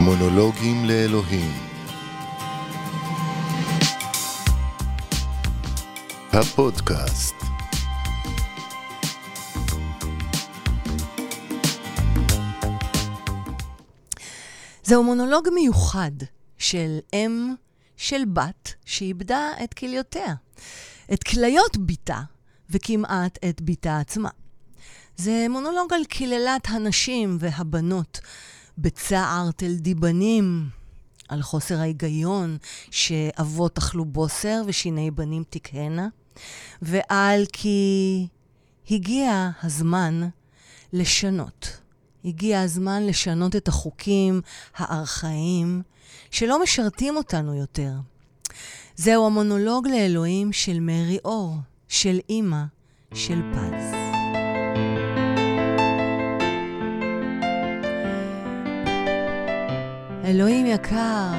מונולוגים לאלוהים הפודקאסט זהו מונולוג מיוחד של אם של בת שאיבדה את כליותיה, את כליות בתה, וכמעט את בתה עצמה. זה מונולוג על קללת הנשים והבנות, בצער תל דיבנים, על חוסר ההיגיון שאבות אכלו בוסר ושיני בנים תקהנה, ועל כי הגיע הזמן לשנות. הגיע הזמן לשנות את החוקים הארכאיים שלא משרתים אותנו יותר. זהו המונולוג לאלוהים של מרי אור, של אימא, של פז. אלוהים יקר,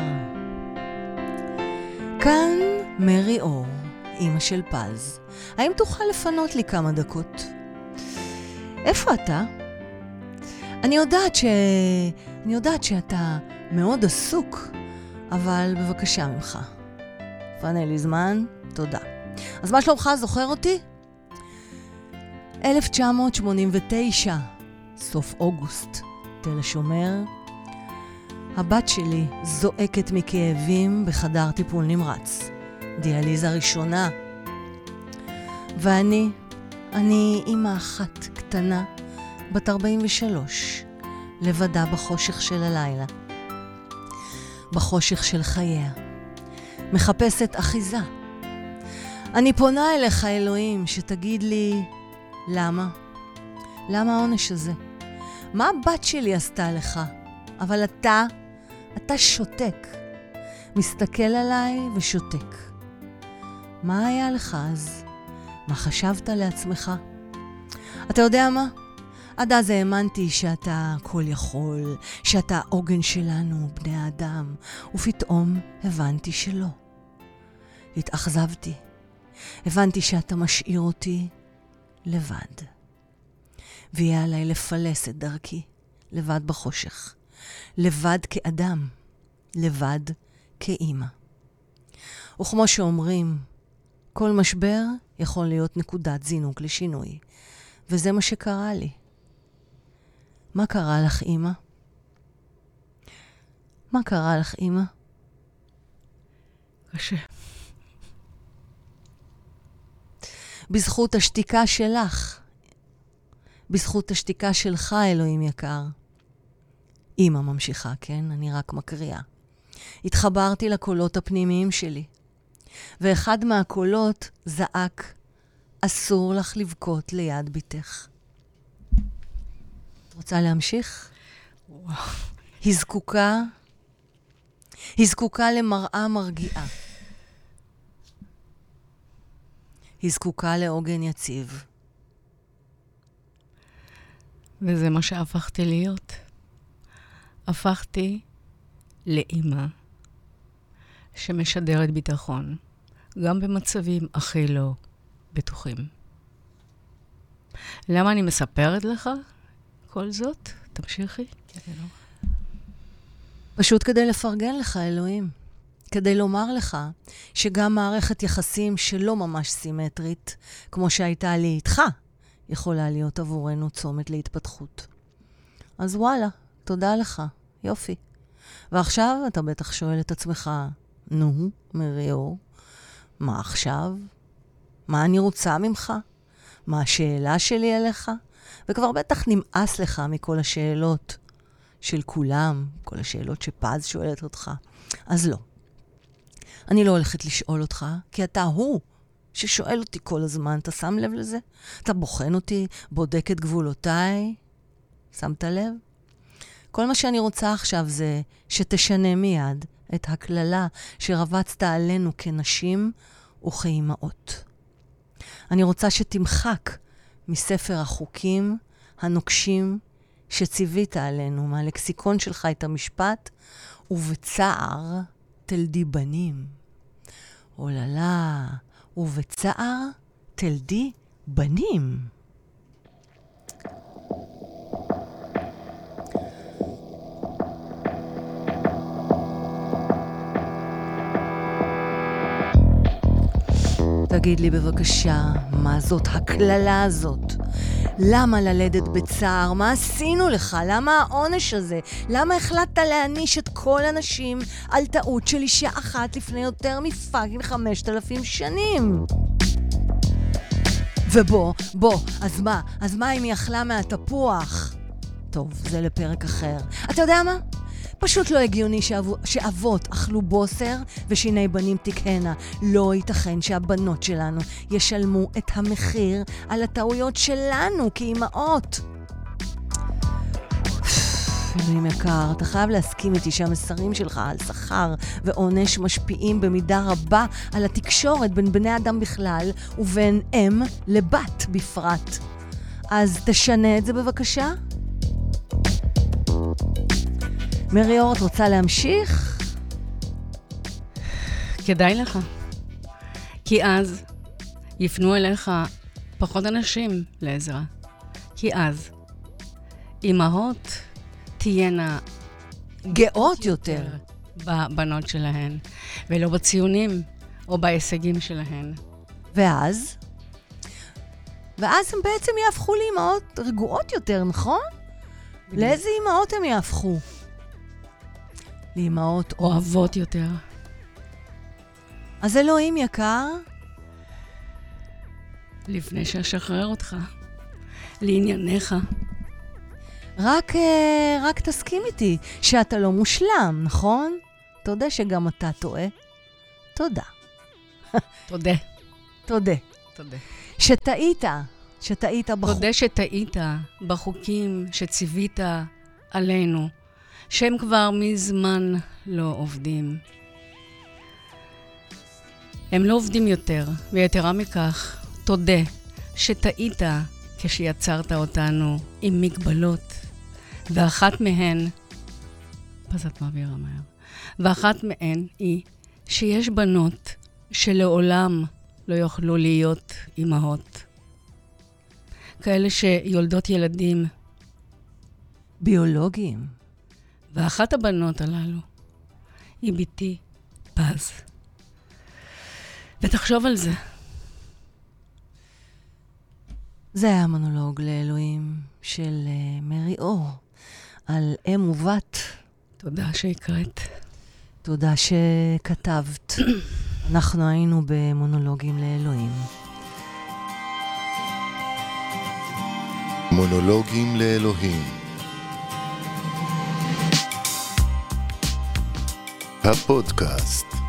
כאן מרי אור, אימא של פז. האם תוכל לפנות לי כמה דקות? איפה אתה? אני יודעת ש... אני יודעת שאתה מאוד עסוק, אבל בבקשה ממך. פנה לי זמן, תודה. אז מה שלומך, זוכר אותי? 1989, סוף אוגוסט, תל השומר. הבת שלי זועקת מכאבים בחדר טיפול נמרץ. דיאליזה ראשונה. ואני, אני אימא אחת קטנה, בת 43, לבדה בחושך של הלילה. בחושך של חייה. מחפשת אחיזה. אני פונה אליך, אלוהים, שתגיד לי, למה? למה העונש הזה? מה הבת שלי עשתה לך? אבל אתה, אתה שותק. מסתכל עליי ושותק. מה היה לך אז? מה חשבת לעצמך? אתה יודע מה? עד אז האמנתי שאתה כל יכול, שאתה העוגן שלנו, בני האדם, ופתאום הבנתי שלא. התאכזבתי. הבנתי שאתה משאיר אותי לבד. ויהיה עליי לפלס את דרכי, לבד בחושך. לבד כאדם, לבד כאימא. וכמו שאומרים, כל משבר יכול להיות נקודת זינוק לשינוי, וזה מה שקרה לי. מה קרה לך, אימא? מה קרה לך, אימא? קשה. בזכות השתיקה שלך, בזכות השתיקה שלך, אלוהים יקר. אימא ממשיכה, כן? אני רק מקריאה. התחברתי לקולות הפנימיים שלי, ואחד מהקולות זעק, אסור לך לבכות ליד בתך. את רוצה להמשיך? וואו. היא זקוקה, היא זקוקה למראה מרגיעה. היא זקוקה לעוגן יציב. וזה מה שהפכתי להיות. הפכתי לאימא שמשדרת ביטחון, גם במצבים הכי לא בטוחים. למה אני מספרת לך כל זאת? תמשיכי. פשוט כדי לפרגן לך, אלוהים. כדי לומר לך שגם מערכת יחסים שלא ממש סימטרית, כמו שהייתה לי איתך, יכולה להיות עבורנו צומת להתפתחות. אז וואלה, תודה לך, יופי. ועכשיו אתה בטח שואל את עצמך, נו, מריאור, מה עכשיו? מה אני רוצה ממך? מה השאלה שלי אליך? וכבר בטח נמאס לך מכל השאלות של כולם, כל השאלות שפז שואלת אותך. אז לא. אני לא הולכת לשאול אותך, כי אתה הוא ששואל אותי כל הזמן. אתה שם לב לזה? אתה בוחן אותי, בודק את גבולותיי. שמת לב? כל מה שאני רוצה עכשיו זה שתשנה מיד את הקללה שרבצת עלינו כנשים וכאימהות. אני רוצה שתמחק מספר החוקים הנוקשים שציווית עלינו, מהלקסיקון שלך את המשפט, ובצער תלדי בנים. אוללה, ובצער תלדי בנים. תגיד לי בבקשה, מה זאת הקללה הזאת? למה ללדת בצער? מה עשינו לך? למה העונש הזה? למה החלטת להעניש את כל הנשים על טעות של אישה אחת לפני יותר מפאקינג חמשת אלפים שנים? ובוא, בוא, אז מה? אז מה אם היא אכלה מהתפוח? טוב, זה לפרק אחר. אתה יודע מה? פשוט לא הגיוני שאב... שאבות אכלו בוסר ושיני בנים תקהנה. לא ייתכן שהבנות שלנו ישלמו את המחיר על הטעויות שלנו כאימהות. אלוהים יקר, אתה חייב להסכים איתי שהמסרים שלך על שכר ועונש משפיעים במידה רבה על התקשורת בין בני אדם בכלל ובין אם לבת בפרט. אז תשנה את זה בבקשה. מרי אור, את רוצה להמשיך? כדאי לך. כי אז יפנו אליך פחות אנשים לעזרה. כי אז אימהות תהיינה גאות יותר. בבנות שלהן, ולא בציונים או בהישגים שלהן. ואז? ואז הם בעצם יהפכו לאימהות רגועות יותר, נכון? לאיזה אימהות הם יהפכו? לאימהות אוהבות יותר. אז אלוהים יקר, לפני שאשחרר אותך, לענייניך. רק, אה, רק תסכים איתי שאתה לא מושלם, נכון? תודה שגם אתה טועה. תודה. תודה. תודה. תודה. שטעית, שטעית בחוק. תודה שטעית בחוקים שציווית עלינו, שהם כבר מזמן לא עובדים. הם לא עובדים יותר, ויתרה מכך, תודה שטעית כשיצרת אותנו עם מגבלות, ואחת מהן, את מעבירה מהר, ואחת מהן היא שיש בנות שלעולם לא יוכלו להיות אימהות. כאלה שיולדות ילדים, ביולוגיים. ואחת הבנות הללו היא בתי פז. ותחשוב על זה. זה היה מונולוג לאלוהים של uh, מרי אור על אם ובת. תודה שהקראת. תודה שכתבת. אנחנו היינו במונולוגים לאלוהים. מונולוגים לאלוהים. הפודקאסט